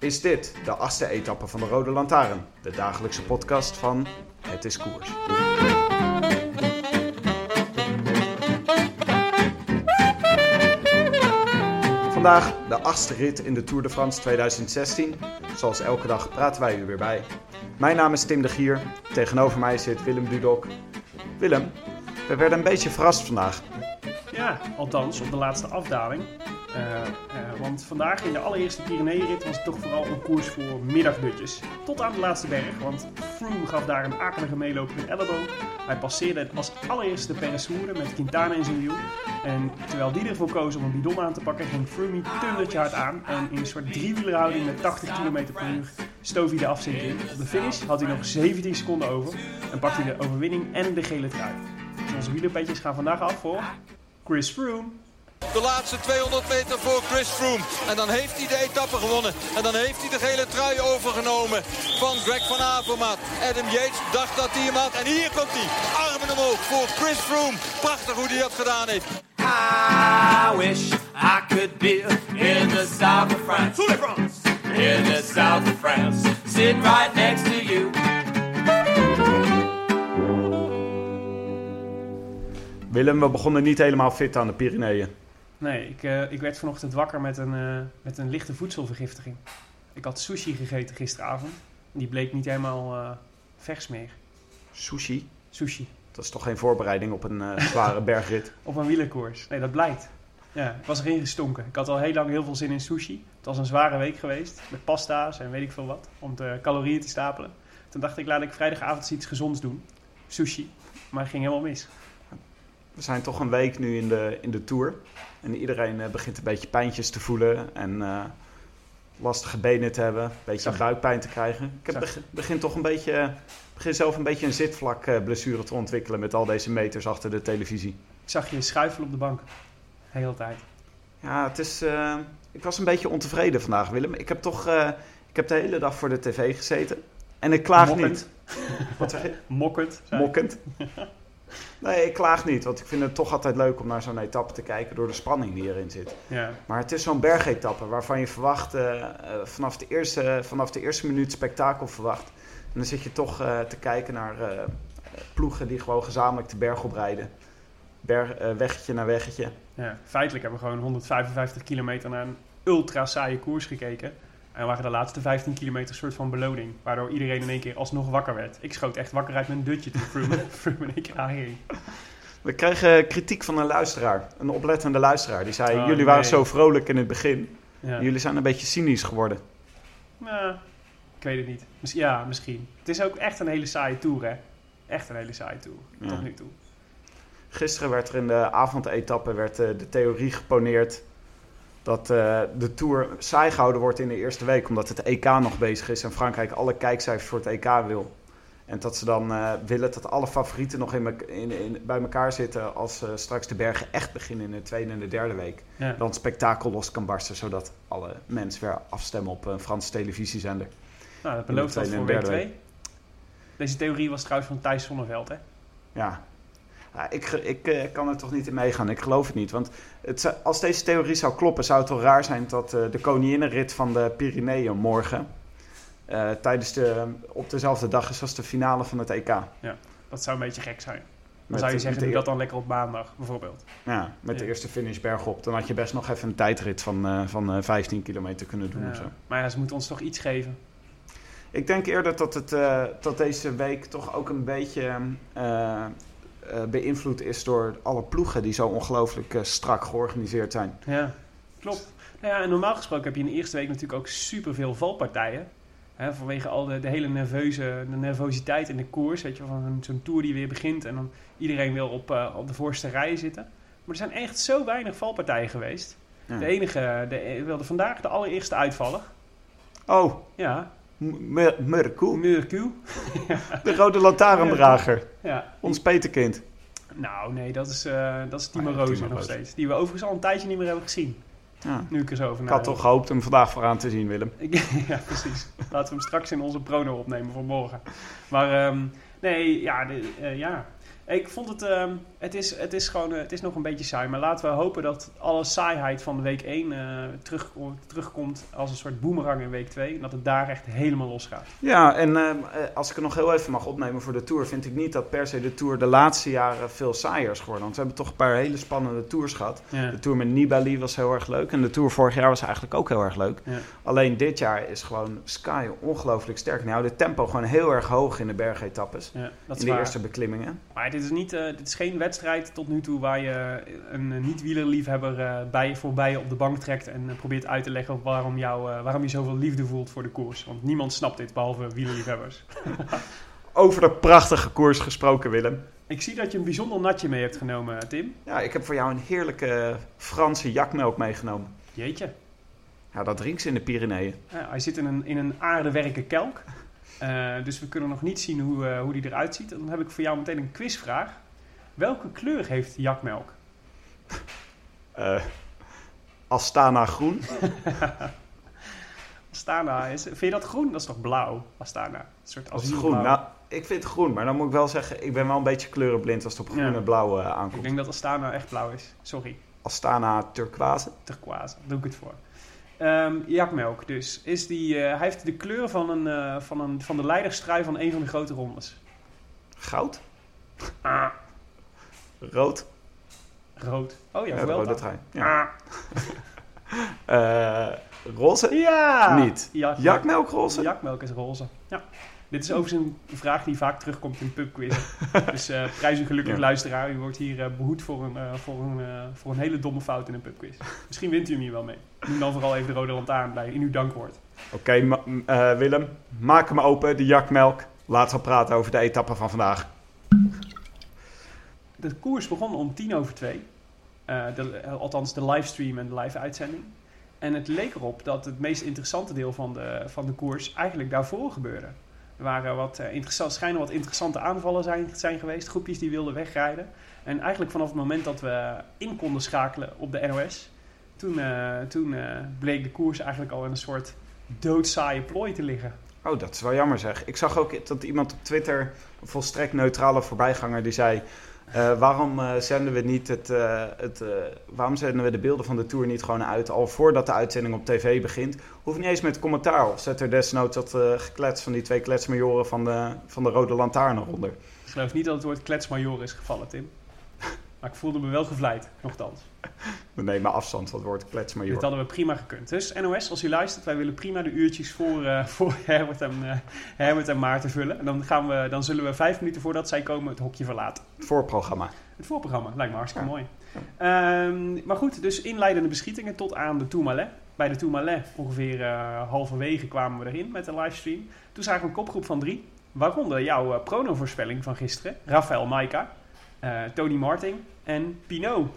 is dit de achtste etappe van de Rode Lantaarn. De dagelijkse podcast van Het is Koers. Vandaag de achtste rit in de Tour de France 2016. Zoals elke dag praten wij u weer bij. Mijn naam is Tim de Gier. Tegenover mij zit Willem Dudok. Willem, we werden een beetje verrast vandaag. Ja, althans op de laatste afdaling. Eh, want vandaag in de allereerste Pyreneeënrit was het toch vooral een koers voor middagdutjes. Tot aan de laatste berg, want Froome gaf daar een akelige meeloop in elleboog. Hij passeerde als allereerste de Peressoure met Quintana in zijn wiel. En terwijl die ervoor koos om een bidon aan te pakken, ging Froome tundertje hard aan. En in een soort driewielerhouding met 80 km per uur stoof hij de afzet in. Op de finish had hij nog 17 seconden over en pakte hij de overwinning en de gele trui. Onze wielerpetjes gaan vandaag af voor Chris Froome. De laatste 200 meter voor Chris Froome. En dan heeft hij de etappe gewonnen. En dan heeft hij de gele trui overgenomen van Greg van Avermaat. Adam Yates dacht dat hij hem had. En hier komt hij. Armen omhoog voor Chris Froome. Prachtig hoe hij dat gedaan heeft. I wish I could be in the south of France. In the south of France. Sitting right next to you. Willem, we begonnen niet helemaal fit aan de Pyreneeën. Nee, ik, eh, ik werd vanochtend wakker met een, eh, met een lichte voedselvergiftiging. Ik had sushi gegeten gisteravond. Die bleek niet helemaal eh vers meer. Sushi, Sushi. dat is toch geen voorbereiding op een zware bergrit? Op een wielerkoers. Nee, dat blijkt. Ja, ik was erin gestonken. Ik had al heel lang heel veel zin in sushi. Het was een zware week geweest. Met pasta's en weet ik veel wat. Om de calorieën te stapelen. Toen dacht ik, laat ik vrijdagavond iets gezonds doen. Sushi. Maar het ging helemaal mis. We zijn toch een week nu in de, in de Tour. En iedereen eh, begint een beetje pijntjes te voelen. En eh, lastige benen te hebben. Een beetje Zag- buikpijn te krijgen. Ik heb begin, toch een beetje... begin zelf een beetje een zitvlak eh, blessure te ontwikkelen met al deze meters achter de televisie. Ik zag je schuifelen op de bank. De hele tijd. Ja, het is. ik was een beetje ontevreden vandaag, Willem. Ik heb toch. ik heb de hele dag voor de tv gezeten. En ik klaag Mokkend. niet. Wat zeg je? Mokkend. Mokkend. Nee, ik klaag niet. Want ik vind het toch altijd leuk om naar zo'n etappe te kijken door de spanning die erin zit. Ja. Maar het is zo'n bergetappe waarvan je verwacht eh, vanaf, de eerste, vanaf de eerste minuut spektakel verwacht. En dan zit je toch eh, te kijken naar eh, ploegen die gewoon gezamenlijk de berg oprijden. Berg, weggetje naar weggetje. Ja, feitelijk hebben we gewoon 155 kilometer naar een ultra saaie koers gekeken. En waren de laatste 15 kilometer een soort van beloning. Waardoor iedereen in één keer alsnog wakker werd. Ik schoot echt wakker uit mijn dutje toen Froome in één keer aanging. We kregen kritiek van een luisteraar, een oplettende luisteraar. Die zei: Oh, Jullie waren zo vrolijk in het begin. Ja. Jullie zijn een beetje cynisch geworden. Nou, ik weet het niet. Ja, misschien. Het is ook echt een hele saaie tour, hè? Echt een hele saaie tour. Ja. Tot nu toe. Gisteren werd er in de avondetappe werd, eh, de theorie geponeerd dat eh, de Tour saai gehouden wordt in de eerste week. Omdat het EK nog bezig is en Frankrijk alle kijkcijfers voor het EK wil. En dat ze dan eh, willen dat alle favorieten nog in me- in, in, bij elkaar zitten als eh, straks de bergen echt beginnen in de tweede en de derde week. Ja. Dan het spektakel los kan barsten, zodat alle mensen weer afstemmen op een Franse televisiezender. Nou, dat belooft de voor week en 2. Deze theorie was trouwens van Thijs Zonneveld, hè? Ja. Ja, ik, ik eh, kan er toch niet in meegaan. Ik geloof het niet. Want het als deze theorie zou kloppen, zou het toch raar zijn dat eh, de koninginnenrit van de Pyreneeën morgen eh, tijdens de, op dezelfde dag is als de finale van het EK. Dat zou een beetje gek zijn. Dan Met zou je zeggen, doe dat dan lekker op maandag, bijvoorbeeld. Ja, met de Ja. eerste finish bergop. Dan had je best nog even een tijdrit van, van eh, 15 kilometer kunnen doen Ja. zo. Maar ja, ze moeten ons toch iets geven. Ik denk eerder dat, het, dat deze week toch ook een beetje beïnvloed is door alle ploegen die zo ongelooflijk eh, strak georganiseerd zijn. Ja, klopt. Nou ja, en normaal gesproken heb je in de eerste week natuurlijk ook superveel valpartijen. Hè, vanwege al de, de hele nerveuze, de nervositeit in de koers. Weet je, van zo'n tour die weer begint en dan iedereen wil op, eh, op de voorste rij zitten. Maar er zijn echt zo weinig valpartijen geweest. Ja. De enige, de, wilde vandaag de allereerste uitvaller. Oh, Ja, Murku. de rode lantaarndrager. Ja, Ons peterkind. nou nee, dat is, eh, dat is Timo Ah ja, Rozen Timo nog steeds. Die we overigens al een tijdje niet meer hebben gezien. Ja. Nu ik er zo over Ik had toch gehoopt hem vandaag vooraan te zien, Willem. Ja, precies. Laten we hem straks in onze prono opnemen voor morgen. Maar ehm, nee, ja, de- eh, ja. Ik vond het, ehm, het, is, het is gewoon, eh, het is nog een beetje saai. Maar laten we hopen dat alle saaiheid van de week 1 eh, terug, terugkomt als een soort boemerang in week 2. En dat het daar echt helemaal los gaat. Ja, en ehm, eh, als ik het nog heel even mag opnemen voor de Tour... vind ik niet dat per se de Tour de laatste jaren veel saaier is geworden. Want we hebben toch een paar hele spannende Tours gehad. Ja. De Tour met Nibali was heel erg leuk. En de Tour vorig jaar was eigenlijk ook heel erg leuk. Ja. Alleen dit jaar is gewoon Sky ongelooflijk sterk. Houden het tempo gewoon heel erg hoog in de bergetappes. Ja, dat is In de waar. eerste beklimmingen. Maar dit is, niet, dit is geen wedstrijd tot nu toe waar je een niet-wielerliefhebber eh, bij je voorbij op de bank trekt en eh, probeert uit te leggen waarom, jou, eh, waarom je zoveel liefde voelt voor de koers. Want niemand snapt dit, behalve wielerliefhebbers. Over de prachtige koers gesproken, Willem. Ik zie dat je een bijzonder natje mee hebt genomen, Tim. Ja, ik heb voor jou een heerlijke Franse jakmelk meegenomen. Jeetje. Ja, dat drinkt ze in de Pyreneeën. Ja, hij zit in een, in een aardewerken kelk. Dus we kunnen nog niet zien hoe, eh, hoe die eruit ziet. En dan heb ik voor jou meteen een quizvraag. Welke kleur heeft jakmelk? Eh Astana groen. Astana is... Vind je dat groen? Dat is toch blauw? Astana. Een soort asielblauw. groen. Nou, ik vind het groen, maar dan moet ik wel zeggen, ik ben wel een beetje kleurenblind als het op groen Ja. en blauw eh, Ik aankomt. denk dat Astana echt blauw is. Sorry, Astana turquoise. turquoise. Daar doe ik het voor. Ehm jakmelk dus. Is die, eh, hij heeft de kleur van, een, eh, van, een, van de leiderstrui van een van de grote rondes. Goud. Ah, Rood. rood. Oh ja, Ja, de rode trui. Ja. Ah. Eh, roze. Ja! Niet. Jakmelk. Jakmelk roze. Jakmelk is roze. Ja. Dit is overigens een vraag die vaak terugkomt in pubquizzen. dus eh prijs u gelukkig Ja. luisteraar. U wordt hier eh, behoed voor een, voor, een, voor een hele domme fout in een pubquiz. Misschien wint u hem hier wel mee. Noem dan vooral even de rode lantaarn bij in uw dankwoord. Oké, ma- Willem, maak hem open, de jakmelk. Laten we praten over de etappe van vandaag. De koers begon om tien over twee. Eh, de, eh, althans, de livestream en de live uitzending. En het leek erop dat het meest interessante deel van de, van de koers eigenlijk daarvoor gebeurde. Er waren wat eh, interessant, schijnen wat interessante aanvallen zijn, zijn geweest. Groepjes die wilden wegrijden. En eigenlijk vanaf het moment dat we in konden schakelen op de NOS... toen, toen bleek de koers eigenlijk al in een soort doodzaaie plooi te liggen. Oh, dat is wel jammer zeg. Ik zag ook dat iemand op Twitter, een volstrekt neutrale voorbijganger, die zei... eh, waarom eh, zenden we niet het, eh, het waarom zenden we de beelden van de tour niet gewoon uit al voordat de uitzending op tv begint? Hoeft niet eens met commentaar of zet er desnoods dat geklets van die twee kletsmajoren van de, van de rode lantaarn eronder. Ik geloof niet dat het woord kletsmajor is gevallen, Tim. Maar ik voelde me wel gevleid, nogthans. We nemen afstand van het woord Dit kletsmajor. hadden we prima gekund. Dus NOS, als u luistert, wij willen prima de uurtjes voor, eh, voor Herbert, en, eh, Herbert en Maarten vullen. En dan, gaan we, dan zullen we vijf minuten voordat zij komen het hokje verlaten. Het voorprogramma. Het voorprogramma lijkt me hartstikke Ja. mooi. Ehm, maar goed, dus inleidende beschietingen tot aan de Tourmalet. Bij de Tourmalet ongeveer eh, halverwege kwamen we erin met de livestream. Toen zagen we een kopgroep van drie. Waaronder jouw uh, pronovoorspelling van gisteren. Rafael Maika, eh, Tony Martin en Pinot.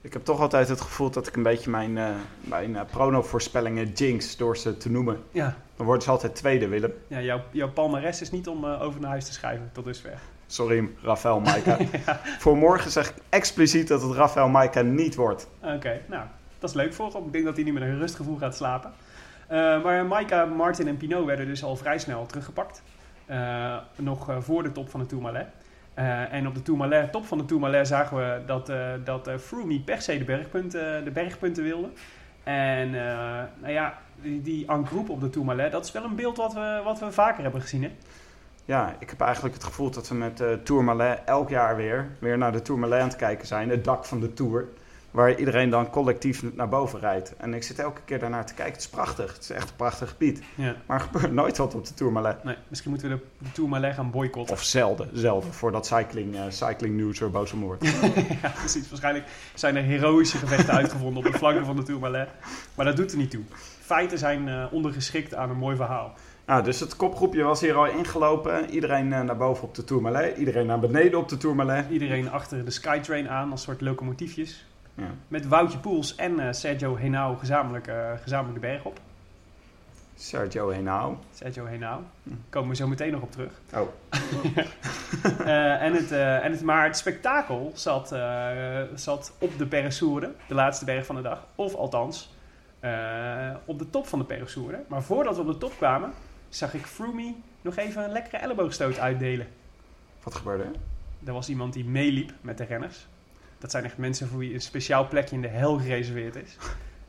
Ik heb toch altijd het gevoel dat ik een beetje mijn, eh mijn eh, prono-voorspellingen jinx door ze te noemen. Ja, Dan worden ze altijd tweede, Willem. ja jouw, jouw palmares is niet om over naar huis te schrijven tot dusver. Sorry, Rafael Maika. Voor morgen zeg ik expliciet dat het Rafael Maika niet wordt. Oké, nou, dat is leuk voor hem. Ik denk dat hij nu met een rustgevoel gaat slapen. Maar Maika, Martin en Pinot werden dus al vrij snel teruggepakt. Nog voor de top van de Tourmalet. Eh, en op de Tourmalet, top van de Tourmalet zagen we dat, eh dat eh, Froome niet per se de bergpunten, de bergpunten wilde. En nou ja, die, die en groupe op de Tourmalet, dat is wel een beeld wat we, wat we vaker hebben gezien. Hè? Ja, ik heb eigenlijk het gevoel dat we met uh, Tourmalet elk jaar weer, weer naar de Tourmalet aan het kijken zijn. Het dak van de Tour. Waar iedereen dan collectief naar boven rijdt. En ik zit elke keer daarnaar te kijken. Het is prachtig. Het is echt een prachtig gebied. Ja. Maar er gebeurt nooit wat op de Tourmalet. Nee, misschien moeten we de, de Tourmalet gaan boycotten. Of zelden, zelden. Voordat cycling, eh cycling news er boos om wordt. ja, precies. Waarschijnlijk zijn er heroïsche gevechten uitgevonden op de flanken van de Tourmalet. Maar dat doet er niet toe. Feiten zijn eh, ondergeschikt aan een mooi verhaal. Nou, dus het kopgroepje was hier al ingelopen. Iedereen eh, naar boven op de Tourmalet. Iedereen naar beneden op de Tourmalet. Iedereen achter de Skytrain aan als soort locomotiefjes. Ja. Met Woutje Poels en eh, Sergio Henao gezamenlijk, eh, gezamenlijk de berg op. Sergio Henao. Sergio Henao. Komen we zo meteen nog op terug. Oh, Eh, en het, en het, maar het spektakel zat, zat op de Peressourde, de laatste berg van de dag. Of althans, op de top van de Peressourde. Maar voordat we op de top kwamen, zag ik Froomey nog even een lekkere elleboogstoot uitdelen. wat gebeurde er? Er was iemand die meeliep met de renners. Dat zijn echt mensen voor wie een speciaal plekje in de hel gereserveerd is.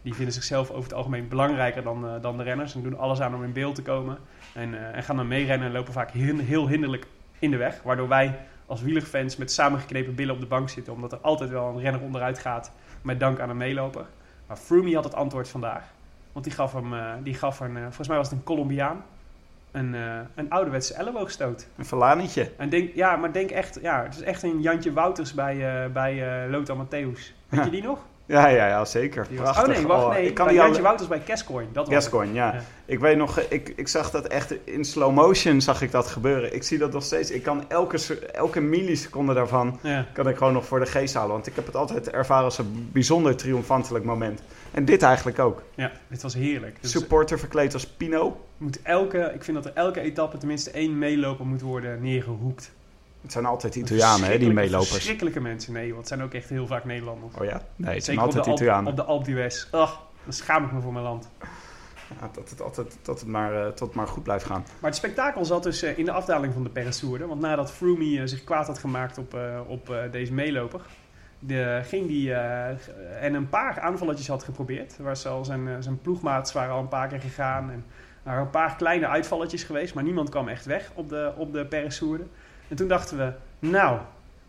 Die vinden zichzelf over het algemeen belangrijker dan, eh, dan de renners. En doen alles aan om in beeld te komen. En, eh, en gaan dan meerennen en lopen vaak heel, heel hinderlijk in de weg. Waardoor wij als wielerfans met samengeknepen billen op de bank zitten. Omdat er altijd wel een renner onderuit gaat met dank aan een meeloper. Maar Froomey had het antwoord vandaag. Want die gaf hem, eh, die gaf een, volgens mij was het een Colombiaan, een, eh, een ouderwetse elleboogstoot. Een Verlanietje. En denk, ja, maar denk echt, ja, het is echt een Jantje Wouters bij, eh bij eh, Lothar Matthäus. Weet je die nog? Ja, ja, ja, zeker. Prachtig. oh nee, wacht, Oh, nee. Ik kan bij Jantje al... Wouters bij Cascoin. Dat was het. Gascoigne, ja. Ja. Ik weet nog, ik, ik zag dat echt in slow motion zag ik dat gebeuren. Ik zie dat nog steeds. Ik kan elke, elke milliseconde daarvan Ja. kan ik gewoon nog voor de geest halen. Want ik heb het altijd ervaren als een bijzonder triomfantelijk moment. En dit eigenlijk ook. ja, dit was heerlijk. Dus Supporter verkleed als Pino. moet elke, ik vind dat er elke etappe tenminste één meeloper moet worden neergehoekt. Het zijn altijd Italianen, hè, die meelopers. Verschrikkelijke mensen. Nee, want het zijn ook echt heel vaak Nederlanders. Oh ja? Nee, het zijn Zeker op altijd Alp, Italianen. op de Alpe d'Huez. Ach, dan schaam ik me voor mijn land. Ja, dat het altijd dat het maar, eh, tot maar goed blijft gaan. Maar het spektakel zat dus eh, in de afdaling van de Peressourde. Want nadat Froomey eh, zich kwaad had gemaakt op, op deze meeloper... De, ging die, en een paar aanvalletjes had geprobeerd. Waar ze al zijn, zijn ploegmaats waren al een paar keer gegaan. En er waren een paar kleine uitvalletjes geweest. Maar niemand kwam echt weg op de, op de. En toen dachten we, nou,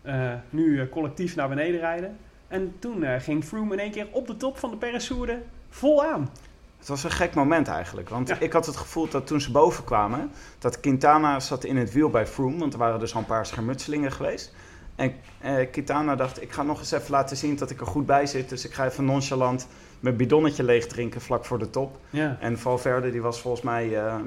eh, nu eh, collectief naar beneden rijden. En toen eh, ging Froome in één keer op de top van de Peressourde vol aan. Het was een gek moment eigenlijk. Want Ja. ik had het gevoel dat toen ze boven kwamen, dat Quintana zat in het wiel bij Froome. Want er waren dus al een paar schermutselingen geweest. En eh, Quintana dacht, ik ga nog eens even laten zien dat ik er goed bij zit. Dus ik ga even nonchalant mijn bidonnetje leeg drinken vlak voor de top. Ja. En Valverde die was volgens mij eh, eh,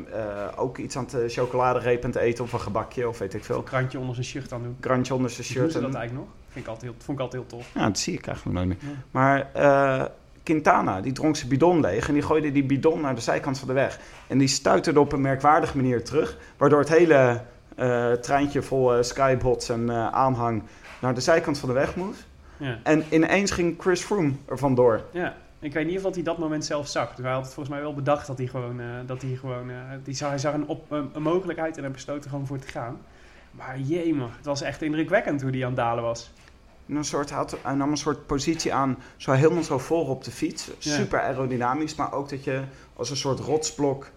ook iets aan het eh, chocoladereep aan het eten of een gebakje of weet ik veel. Een krantje onder zijn shirt aan doen. Krantje onder zijn doen shirt. ze en- dat eigenlijk nog? Vind ik altijd heel, vond ik altijd heel tof. Ja, dat zie ik eigenlijk nooit meer. Ja. Maar eh, Quintana, die dronk zijn bidon leeg en die gooide die bidon naar de zijkant van de weg. En die stuiterde op een merkwaardige manier terug, waardoor het hele eh, treintje vol eh, skybots en eh, aanhang naar de zijkant van de weg moest. Ja. En ineens ging Chris Froome er vandoor. ja. Ik weet niet of hij dat moment zelf zag. Dus hij had het volgens mij wel bedacht dat hij gewoon... eh, dat hij gewoon eh, die zag, hij zag een, op, een, een mogelijkheid en hij besloot er gewoon voor te gaan. Maar jemig, het was echt indrukwekkend hoe hij aan het dalen was. En Een soort, hij, had, hij nam een soort positie aan, zo helemaal zo voor op de fiets. Super aerodynamisch, maar ook dat je als een soort rotsblok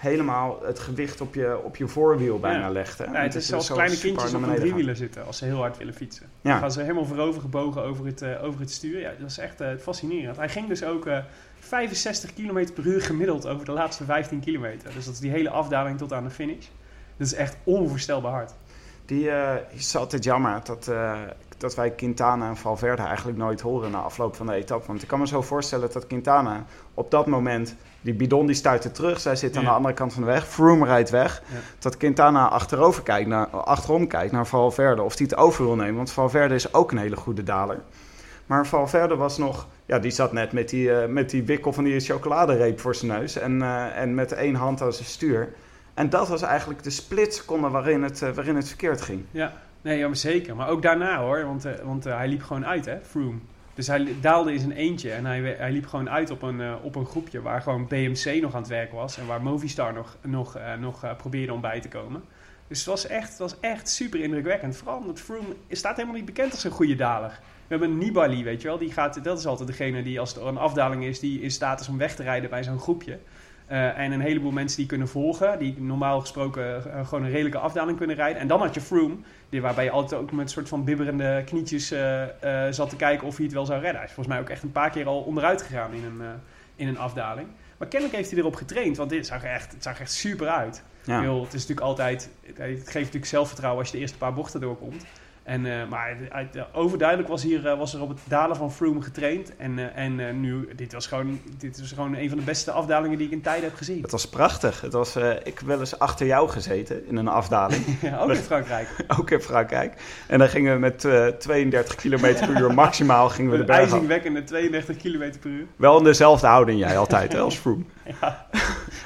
helemaal het gewicht op je, op je voorwiel bijna Ja. legt. Hè? Ja, het is zoals zo kleine kindjes op een driewieler zitten als ze heel hard willen fietsen. Ja. Dan gaan ze helemaal voorover gebogen over het, eh, over het stuur. Ja, dat is echt eh, fascinerend. Hij ging dus ook eh, 65 km per uur gemiddeld over de laatste 15 kilometer. Dus dat is die hele afdaling tot aan de finish. Dat is echt onvoorstelbaar hard. Die eh, is altijd jammer dat, eh, dat wij Quintana en Valverde eigenlijk nooit horen na afloop van de etappe. Want ik kan me zo voorstellen dat Quintana op dat moment, die bidon die stuitte terug, zij zit aan Ja. de andere kant van de weg, Froome rijdt weg. Ja. Dat Quintana achterover kijkt naar, achterom kijkt naar Valverde of hij het over wil nemen. Want Valverde is ook een hele goede daler. Maar Valverde was nog, ja, die zat net met die, eh, met die wikkel van die chocoladereep voor zijn neus en, eh, en met één hand aan zijn stuur. En dat was eigenlijk de splitseconde waarin het, eh, waarin het verkeerd ging. Ja, nee, ja, maar zeker. Maar ook daarna hoor, want, eh, want eh, hij liep gewoon uit, hè, Froome. Dus hij daalde in zijn eentje en hij, hij liep gewoon uit op een, eh, op een groepje waar gewoon BMC nog aan het werk was en waar Movistar nog, nog, nog probeerde om bij te komen. Dus het was echt, het was echt super indrukwekkend. Vooral omdat Froome staat helemaal niet bekend als een goede daler. We hebben Nibali, weet je wel, die gaat, dat is altijd degene die als er een afdaling is, die in staat is om weg te rijden bij zo'n groepje. Eh, en een heleboel mensen die kunnen volgen, die normaal gesproken eh, gewoon een redelijke afdaling kunnen rijden. En dan had je Froome, die, waarbij je altijd ook met een soort van bibberende knietjes eh, zat te kijken of hij het wel zou redden. Hij is volgens mij ook echt een paar keer al onderuit gegaan in een, in een afdaling. Maar kennelijk heeft hij erop getraind, want dit zag er echt, het zag echt super uit. Ja. Bedoel, het is natuurlijk altijd, het geeft natuurlijk zelfvertrouwen als je de eerste paar bochten doorkomt. En, eh, maar eh, overduidelijk was, hier, eh, was er op het dalen van Froome getraind. En, en nu, dit was, gewoon, dit was gewoon een van de beste afdalingen die ik in tijden heb gezien. Het was prachtig. Het was, ik heb wel eens achter jou gezeten in een afdaling, Ja, ook in Frankrijk. ook in Frankrijk. En dan gingen we met eh, 32 km per uur maximaal gingen we de berg ijzingwekkende 32 km per uur. Wel in dezelfde houding jij altijd, hè, als Froome. Ja,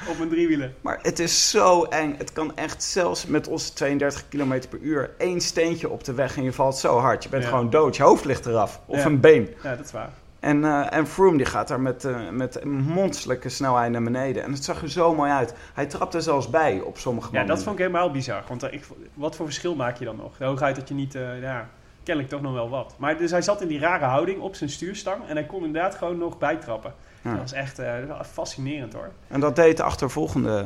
op een driewielen. Maar het is zo eng. Het kan echt zelfs met onze 32 km per uur één steentje op de weg en je valt zo hard. Je bent Ja. gewoon dood. Je hoofd ligt eraf. Of Ja. een been. Ja, dat is waar. En, eh en Froome die gaat daar met, eh, met een monsterlijke snelheid naar beneden. En het zag er zo mooi uit. Hij trapte zelfs bij op sommige Ja, momenten. dat vond ik helemaal bizar. Want eh, ik, wat voor verschil maak je dan nog? De hoogheid dat je niet... ja, kennelijk toch nog wel wat. Maar dus hij zat in die rare houding op zijn stuurstang. En hij kon inderdaad gewoon nog bijtrappen. Ja. Dat was echt eh, wel fascinerend hoor. En dat deed de achtervolgende,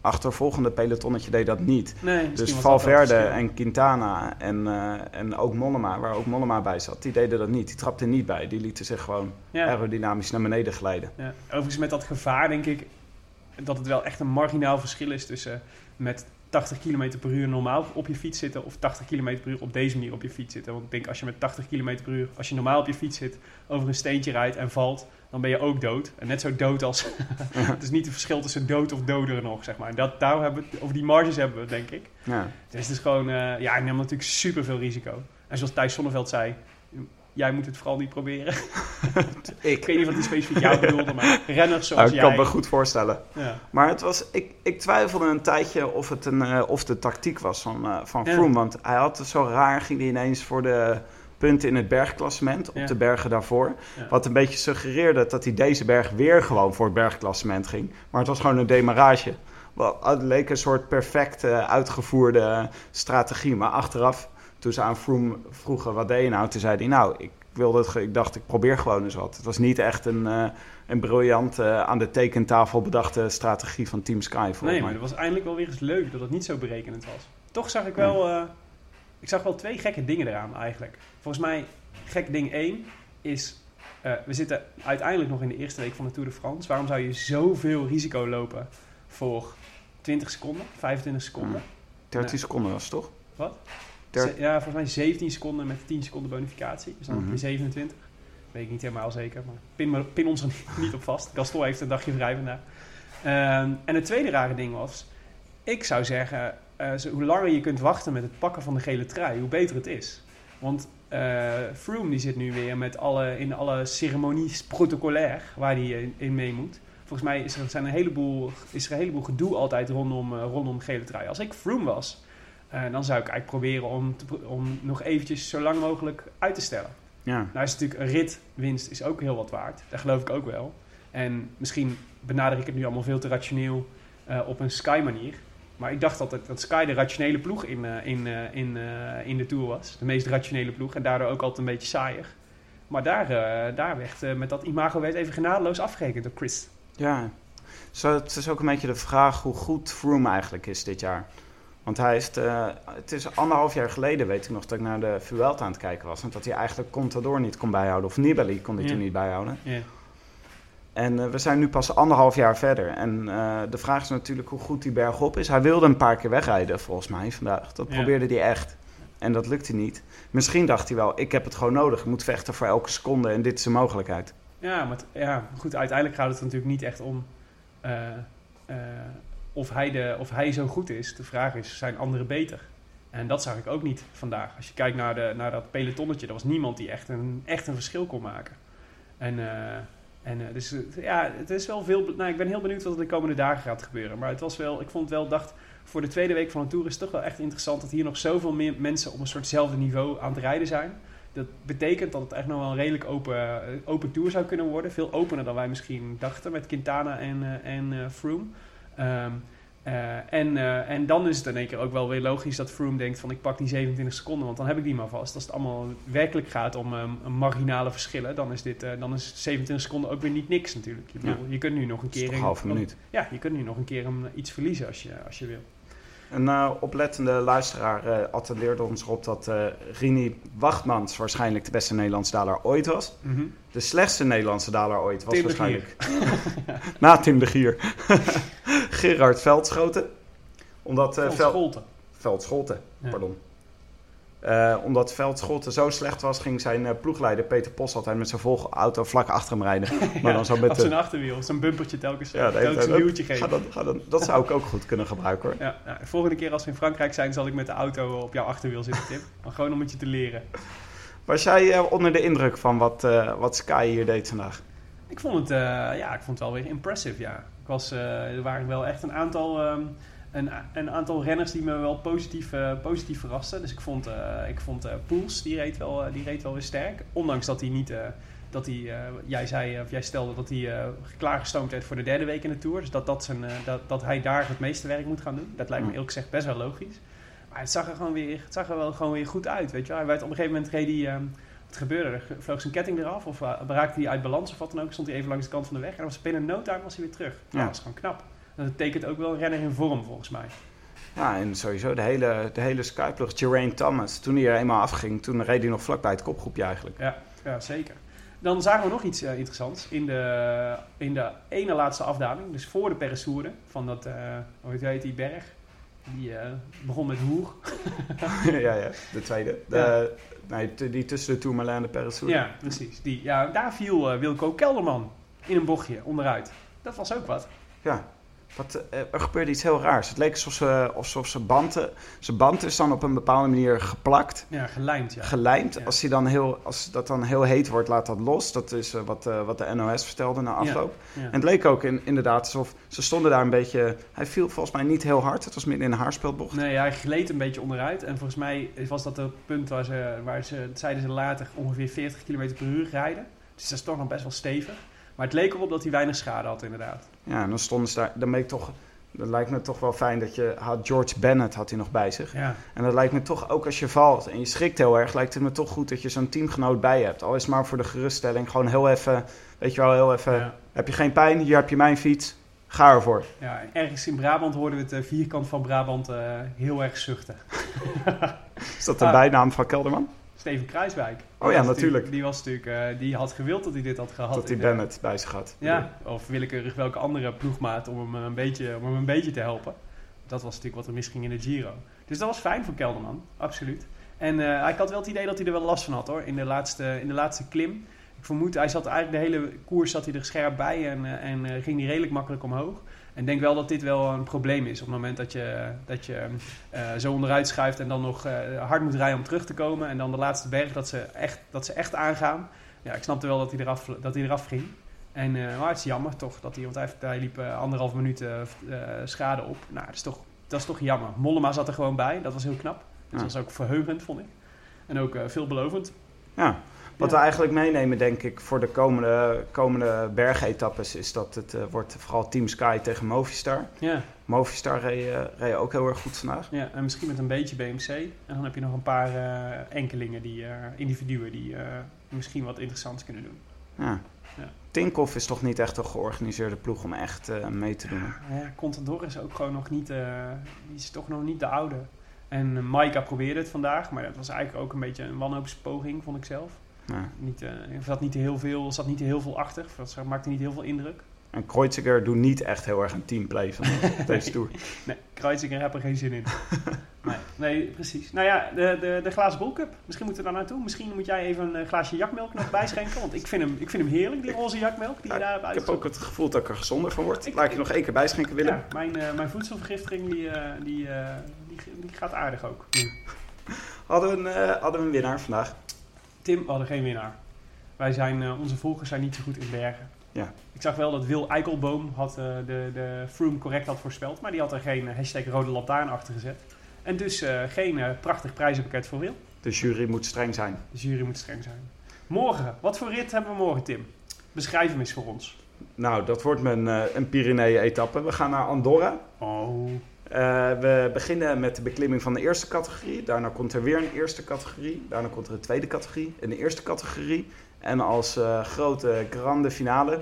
achtervolgende pelotonnetje deed dat niet. Nee, Dus Valverde en Quintana en, eh, en ook Mollema, waar ook Mollema bij zat, die deden dat niet. Die trapten niet bij. Die lieten zich gewoon Ja. aerodynamisch naar beneden glijden. Ja. Overigens met dat gevaar denk ik dat het wel echt een marginaal verschil is tussen met 80 km per uur normaal op je fiets zitten of 80 km per uur op deze manier op je fiets zitten. Want ik denk als je met 80 km per uur, als je normaal op je fiets zit, over een steentje rijdt en valt, dan ben je ook dood. En net zo dood als... het is niet het verschil tussen dood of doder nog, zeg maar. En Dat, daar hebben we, over die marges hebben we denk ik. Ja. Dus het is gewoon... eh, ja, ik neem natuurlijk super veel risico. En zoals Thijs Sonneveld zei, jij moet het vooral niet proberen. ik weet niet wat hij specifiek jou bedoelde, maar renners Nou, zoals ik kan jij... me goed voorstellen. Ja. Maar het was, ik, ik twijfelde een tijdje of het een, eh, of de tactiek was van, eh van Ja. Froome. Want hij had zo raar, ging hij ineens voor de punten in het bergklassement, op Ja. de bergen daarvoor. Wat een beetje suggereerde dat hij deze berg weer gewoon voor het bergklassement ging. Maar het was gewoon een demarrage. Wel, Het leek een soort perfect uitgevoerde strategie. Maar achteraf, toen ze aan Froome vroegen wat deed je nou, toen zei hij nou, ik, wilde het, ik dacht ik probeer gewoon eens wat. Het was niet echt een, eh, een briljant eh, aan de tekentafel bedachte strategie van Team Sky Nee, maar mij. het was eindelijk wel weer eens leuk dat het niet zo berekenend was. Toch zag ik wel, eh, ik zag wel twee gekke dingen eraan eigenlijk. Volgens mij, gek ding 1 is, we zitten uiteindelijk nog in de eerste week van de Tour de France. Waarom zou je zoveel risico lopen voor 20 seconden, 25 seconden? 13 seconden was het toch? Wat? Ja, volgens mij 17 seconden met 10 seconden bonificatie. Dus dan heb Mhm. je 27. Weet ik niet helemaal zeker, maar pin, pin ons er niet, op vast. Gaston heeft een dagje vrij vandaag. Ehm, en het tweede rare ding was, ik zou zeggen, eh, zo- hoe langer je kunt wachten met het pakken van de gele trui, hoe beter het is. Want eh Froome die zit nu weer met alle, in alle ceremonies protocolair waar hij in, in mee moet. Volgens mij is er, zijn een heleboel, is er een heleboel gedoe altijd rondom, eh, rondom gele trui. Als ik Froome was, eh, dan zou ik eigenlijk proberen om, te om nog eventjes zo lang mogelijk uit te stellen. Ja. Nou is natuurlijk een ritwinst is ook heel wat waard. Dat geloof ik ook wel. En misschien benader ik het nu allemaal veel te rationeel eh, op een Sky manier. Maar ik dacht altijd dat Sky de rationele ploeg in, eh, in, in, in de Tour was. De meest rationele ploeg. En daardoor ook altijd een beetje saaier. Maar daar, daar werd met dat imago werd even genadeloos afgerekend door Chris. Ja, Zo, het is ook een beetje de vraag hoe goed Froome eigenlijk is dit jaar. Want hij is, eh, het is anderhalf jaar geleden, weet ik nog, dat ik naar de Vuelta aan het kijken was. En dat hij eigenlijk Contador niet kon bijhouden. Of Nibali kon hij Ja. toen niet bijhouden. Ja. En eh, we zijn nu pas anderhalf jaar verder. En eh, de vraag is natuurlijk hoe goed die berg op is. Hij wilde een paar keer wegrijden, volgens mij, vandaag. Dat Ja. probeerde hij echt. En dat lukte niet. Misschien dacht hij wel, ik heb het gewoon nodig. Ik moet vechten voor elke seconde en dit is een mogelijkheid. Ja, maar ja, goed, uiteindelijk gaat het er natuurlijk niet echt om of, hij de, of hij zo goed is. De vraag is, zijn anderen beter? En dat zag ik ook niet vandaag. Als je kijkt naar, de, naar dat pelotonnetje, er was niemand die echt een, echt een verschil kon maken. En, eh, en eh, dus eh, ja, het is wel veel... Nou, ik ben heel benieuwd wat er de komende dagen gaat gebeuren. Maar het was wel, ik vond wel, dacht, voor de tweede week van de Tour is het toch wel echt interessant dat hier nog zoveel meer mensen op een soortzelfde niveau aan het rijden zijn. Dat betekent dat het echt nog wel een redelijk open, open tour zou kunnen worden. Veel opener dan wij misschien dachten met Quintana en, en Froome. Ehm, Eh, en, eh, en dan is het in één keer ook wel weer logisch dat Froome denkt van ik pak die 27 seconden, want dan heb ik die maar vast. Als het allemaal werkelijk gaat om um, marginale verschillen, dan is, dit, uh, dan is 27 seconden ook weer niet niks natuurlijk. Je, bedoel, je kunt nu nog een keer... een minuut. Ja, je kunt nu nog een keer um, iets verliezen als je, als je wil. Een uh, oplettende luisteraar uh, attendeerde ons erop dat uh, Rini Wachtmans waarschijnlijk de beste Nederlandse daler ooit was. Mm -hmm. De slechtste Nederlandse daler ooit was Tim waarschijnlijk. Na Tim de Gier. Gerard Veldschoten. Omdat, Veldschoten. Veldschoten, ja. pardon. Uh, omdat Veldschoten zo slecht was, ging zijn uh, ploegleider Peter Pos altijd met zijn volgauto vlak achter hem rijden. Maar ja, dan zo met op zijn de... achterwiel, zo'n bumpertje telkens, ja, telkens een duwtje geven. Ga dan, ga dan, dat zou ik ook goed kunnen gebruiken hoor. Ja, volgende keer als we in Frankrijk zijn, zal ik met de auto op jouw achterwiel zitten, Tim. maar gewoon om het je te leren. Was jij uh, onder de indruk van wat, wat Sky hier deed vandaag? Ik vond het, ja, ik vond het wel weer impressive, ja. Ik was, er waren wel echt een aantal... Um, een, een, aantal renners die me wel positief, uh, positief verrasten. Dus ik vond, uh, ik vond uh, Poels, die reed, wel, die reed wel weer sterk. Ondanks dat hij niet, dat hij, jij zei, of jij stelde dat hij klaargestoomd werd voor de derde week in de Tour. Dus dat, dat, zijn, dat, dat hij daar het meeste werk moet gaan doen. Dat lijkt me eerlijk gezegd best wel logisch. Maar het zag er gewoon weer, het zag er wel gewoon weer goed uit, weet je. Hij werd op een gegeven moment reed hij, wat gebeurde er? Vloog zijn ketting eraf of raakte hij uit balans of wat dan ook. Stond hij even langs de kant van de weg en was binnen no time was hij weer terug. Ja. Dat was gewoon knap. Dat betekent ook wel een renner in vorm, volgens mij. Ja, en sowieso de hele, de hele. Geraint Thomas, toen hij er eenmaal afging, toen reed hij nog vlakbij het kopgroepje eigenlijk. Ja, ja zeker. Dan zagen we nog iets uh, interessants in de, in de ene laatste afdaling. Dus voor de Peressourde van dat, uh, hoe heet die berg? Die uh, begon met Hoer. ja, ja, de tweede. De, ja. Nee, die tussen de Tourmalet en de. Ja, precies. Die, ja, daar viel Wilco Kelderman in een bochtje onderuit. Dat was ook wat. Ja, wat, uh, er gebeurde iets heel raars. Het leek alsof, ze, alsof ze band, zijn band is dan op een bepaalde manier geplakt. Ja, gelijmd. Ja. Gelijmd. Ja. Als, hij dan heel, als dat dan heel heet wordt, laat dat los. Dat is uh, wat, uh, wat de NOS vertelde na afloop. Ja. En het leek ook in, inderdaad alsof ze stonden daar een beetje... Hij viel volgens mij niet heel hard. Het was midden in een haarspeelbocht. Nee, hij gleed een beetje onderuit. En volgens mij was dat het punt waar ze, waar ze zeiden ze later, ongeveer 40 km per uur rijden. Dus dat is toch nog best wel stevig. Maar het leek erop dat hij weinig schade had, inderdaad. Ja, en dan stonden ze daar... Dan ben ik toch... Dat lijkt me toch wel fijn dat je had George Bennett had hij nog bij zich. Ja. En dat lijkt me toch ook als je valt en je schrikt heel erg, lijkt het me toch goed dat je zo'n teamgenoot bij hebt. Al is maar voor de geruststelling, gewoon heel even, weet je wel, heel even. Ja. Heb je geen pijn? Hier heb je mijn fiets. Ga ervoor. Ja, ergens in Brabant hoorden we het uh, vierkant van Brabant uh, heel erg zuchten. is dat de ah. bijnaam van Kelderman? Steven Kruiswijk. Oh ja, natuurlijk. Die, was natuurlijk, uh, die had gewild dat hij dit had gehad. Dat hij Bennett bij zich had. Ja, of willekeurig welke andere ploegmaat om hem, een beetje, om hem een beetje te helpen. Dat was natuurlijk wat er misging in de Giro. Dus dat was fijn voor Kelderman, absoluut. En uh, ik had wel het idee dat hij er wel last van had hoor, in de laatste, in de laatste klim. Ik vermoed, hij zat eigenlijk de hele koers zat hij er scherp bij en, en ging hij redelijk makkelijk omhoog. En denk wel dat dit wel een probleem is op het moment dat je, dat je uh, zo onderuit schuift en dan nog uh, hard moet rijden om terug te komen. En dan de laatste berg dat ze echt, dat ze echt aangaan. Ja, ik snapte wel dat hij eraf, dat hij eraf ging. En, uh, maar het is jammer toch dat hij, want hij, hij liep anderhalf minuut schade op. Nou, dat is, toch, dat is toch jammer. Mollema zat er gewoon bij, dat was heel knap. Dat ja. was ook verheugend, vond ik. En ook veelbelovend. Ja, wat we eigenlijk meenemen, denk ik, voor de komende, komende bergetappes... is dat het uh, wordt vooral Team Sky tegen Movistar. Ja. Movistar reed, uh, reed ook heel erg goed vandaag. Ja, en misschien met een beetje BMC. En dan heb je nog een paar uh, enkelingen, die, individuen... die misschien wat interessants kunnen doen. Ja. ja. Tinkoff is toch niet echt een georganiseerde ploeg om echt mee te doen? Ja Contador is ook gewoon nog niet... die is toch nog niet de oude. En Maika probeerde het vandaag, maar dat was eigenlijk ook een beetje een wanhoopspoging, vond ik zelf. Ja. Niet, uh, er zat niet heel veel, zat niet heel veel achter. Dat maakte niet heel veel indruk. En Kreuziger doet niet echt heel erg een teamplay van deze tour. Nee, Kreuziger heb er geen zin in. nee, nee, precies. Nou ja, de, de, de glazen bolcup. Misschien moeten we daar naartoe. Misschien moet jij even een glaasje jakmelk nog bijschenken. Want ik vind hem, ik vind hem heerlijk, die roze jakmelk die ja, je daar hebt Ik heb ook het gevoel dat ik er gezonder van word. Ik, Laat ik je nog één keer bijschenken, Willem. Ja, mijn, uh, mijn voedselvergiftiging die, uh, die, die, die, gaat aardig ook. Nu. Hadden, we een, hadden we een winnaar vandaag? Tim, we hadden geen winnaar. Wij zijn, uh, onze volgers zijn niet zo goed in bergen. Ja. Ik zag wel dat Wil Eikelboom had, uh, de, de Froome correct had voorspeld, maar die had er geen hashtag rode lantaarn achter gezet. En dus geen prachtig prijzenpakket voor Wil. De jury moet streng zijn. De jury moet streng zijn. Morgen, wat voor rit hebben we morgen, Tim? Beschrijf hem eens voor ons. nou, dat wordt mijn, eh, een Pyrenee-etappe. We gaan naar Andorra. Oh, Eh, we beginnen met de beklimming van de eerste categorie. Daarna komt er weer een eerste categorie. Daarna komt er een tweede categorie. Een eerste categorie. En als eh, grote grande finale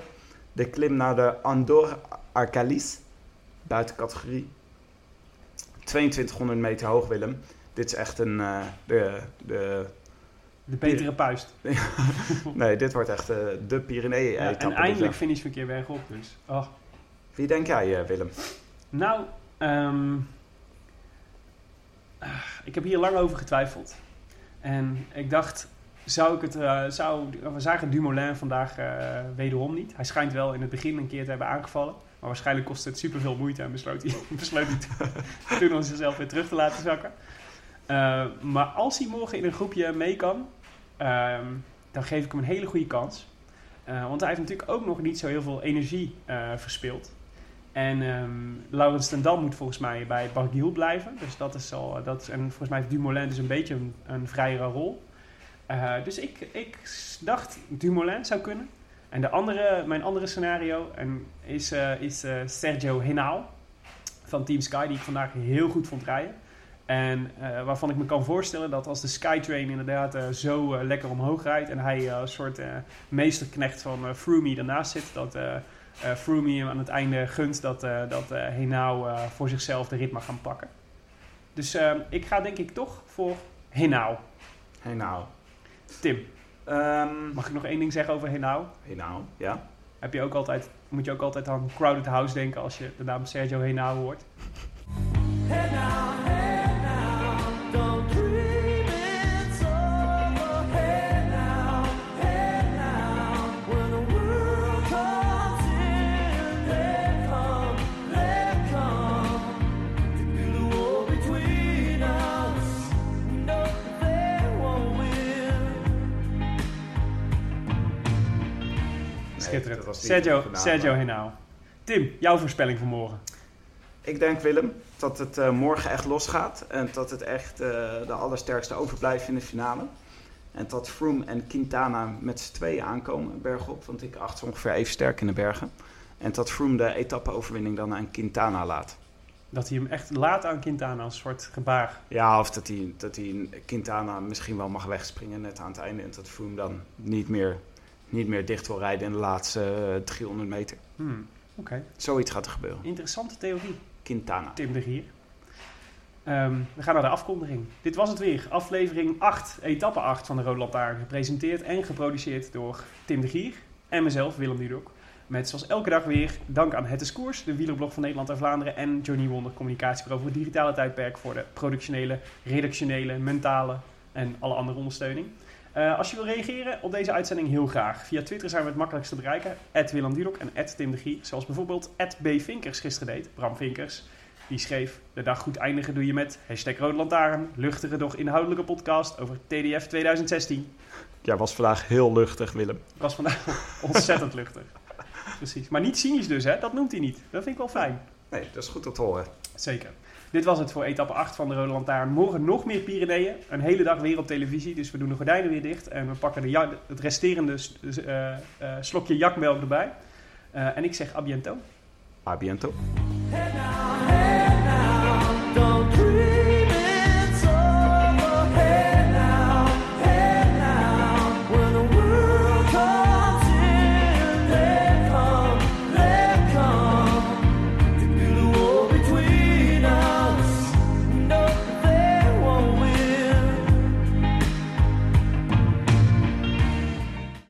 de klim naar de Andorra Arcalis. Buitencategorie. 2200 meter hoog, Willem. Dit is echt een... eh, de, de, de betere puist. nee, dit wordt echt de Ja, Pyrenee-etappe. en Dus, eindelijk ja. finish we een keer bergop dus. Oh. Wie denk jij, Willem? Nou, ehm, ah, ik heb hier lang over getwijfeld. En ik dacht, zou ik het, eh, zou, we zagen Dumoulin vandaag eh, wederom niet. Hij schijnt wel in het begin een keer te hebben aangevallen. Maar waarschijnlijk kostte het superveel moeite en besloot hij, besloot hij toen- om zichzelf weer terug te laten zakken. Eh, maar als hij morgen in een groepje mee kan, ehm, dan geef ik hem een hele goede kans. Eh, want hij heeft natuurlijk ook nog niet zo heel veel energie verspild. En ehm Laurens ten Dam moet volgens mij bij Barguil blijven. Dus dat is al, dat is, en volgens mij heeft Dumoulin dus een beetje een, een vrijere rol. Eh, dus ik, ik dacht Dumoulin zou kunnen. En de andere, mijn andere scenario en is, eh, is eh, Sergio Henao van Team Sky, die ik vandaag heel goed vond rijden. En waarvan ik me kan voorstellen dat als de Skytrain inderdaad zo lekker omhoog rijdt en hij een soort meesterknecht van Froome ernaast zit, dat Froome hem aan het einde gunt dat, eh dat eh Henao eh, voor zichzelf de rit mag gaan pakken. Dus eh, ik ga denk ik toch voor Henao. Hey nou. Tim, Ehm mag ik nog één ding zeggen over Henao? hey nou, ja. Heb je ook altijd, moet je ook altijd aan Crowded House denken als je de naam Sergio Henao hoort? Hey now, Schitterend. dat Sergio, Sergio Henao. Tim, jouw voorspelling voor morgen. Ik denk, Willem, dat het eh, morgen echt losgaat. En dat het echt eh, de allersterkste overblijft in de finale. En dat Froome en Quintana met z'n tweeën aankomen bergop. Want ik acht ze ongeveer even sterk in de bergen. En dat Froome de etappe-overwinning dan aan Quintana laat. Dat hij hem echt laat aan Quintana als soort gebaar. Ja, of dat hij, dat hij Quintana misschien wel mag wegspringen net aan het einde. En dat Froome dan niet meer, niet meer dicht wil rijden in de laatste eh, 300 meter. Hmm, Zoiets gaat er gebeuren. interessante theorie. Quintana. Tim de Gier. Ehm, we gaan naar de afkondiging. Dit was het weer. Aflevering 8, etappe 8 van de Rode Lantaarn. Gepresenteerd en geproduceerd door Tim de Gier en mezelf, Willem Dudok. Met zoals elke dag weer dank aan Het is Koers, de wielerblog van Nederland en Vlaanderen. En Johnny Wonder, communicatiebureau voor het digitale tijdperk. Voor de productionele, redactionele, mentale en alle andere ondersteuning. Eh, als je wil reageren op deze uitzending, heel graag. Via Twitter zijn we het makkelijkst te bereiken. Willem Dudok en Tim de Gier. Zoals bijvoorbeeld B. Vinkers gisteren deed. Bram Vinkers. Die schreef, de dag goed eindigen doe je met hashtag Rode Lantaarn. Luchtige, doch inhoudelijke podcast over TDF 2016. Jij was vandaag heel luchtig, Willem. Was vandaag ontzettend luchtig. Precies. Maar niet cynisch dus, hè? Dat noemt hij niet. Dat vind ik wel fijn. Nee, dat is goed om te horen. Zeker. Dit was het voor etappe 8 van de Rode Lantaarn. Morgen nog meer Pyreneeën. Een hele dag weer op televisie. Dus we doen de gordijnen weer dicht. En we pakken de ja- het resterende eh, eh, slokje jakmelk erbij. Eh, en ik zeg a biento.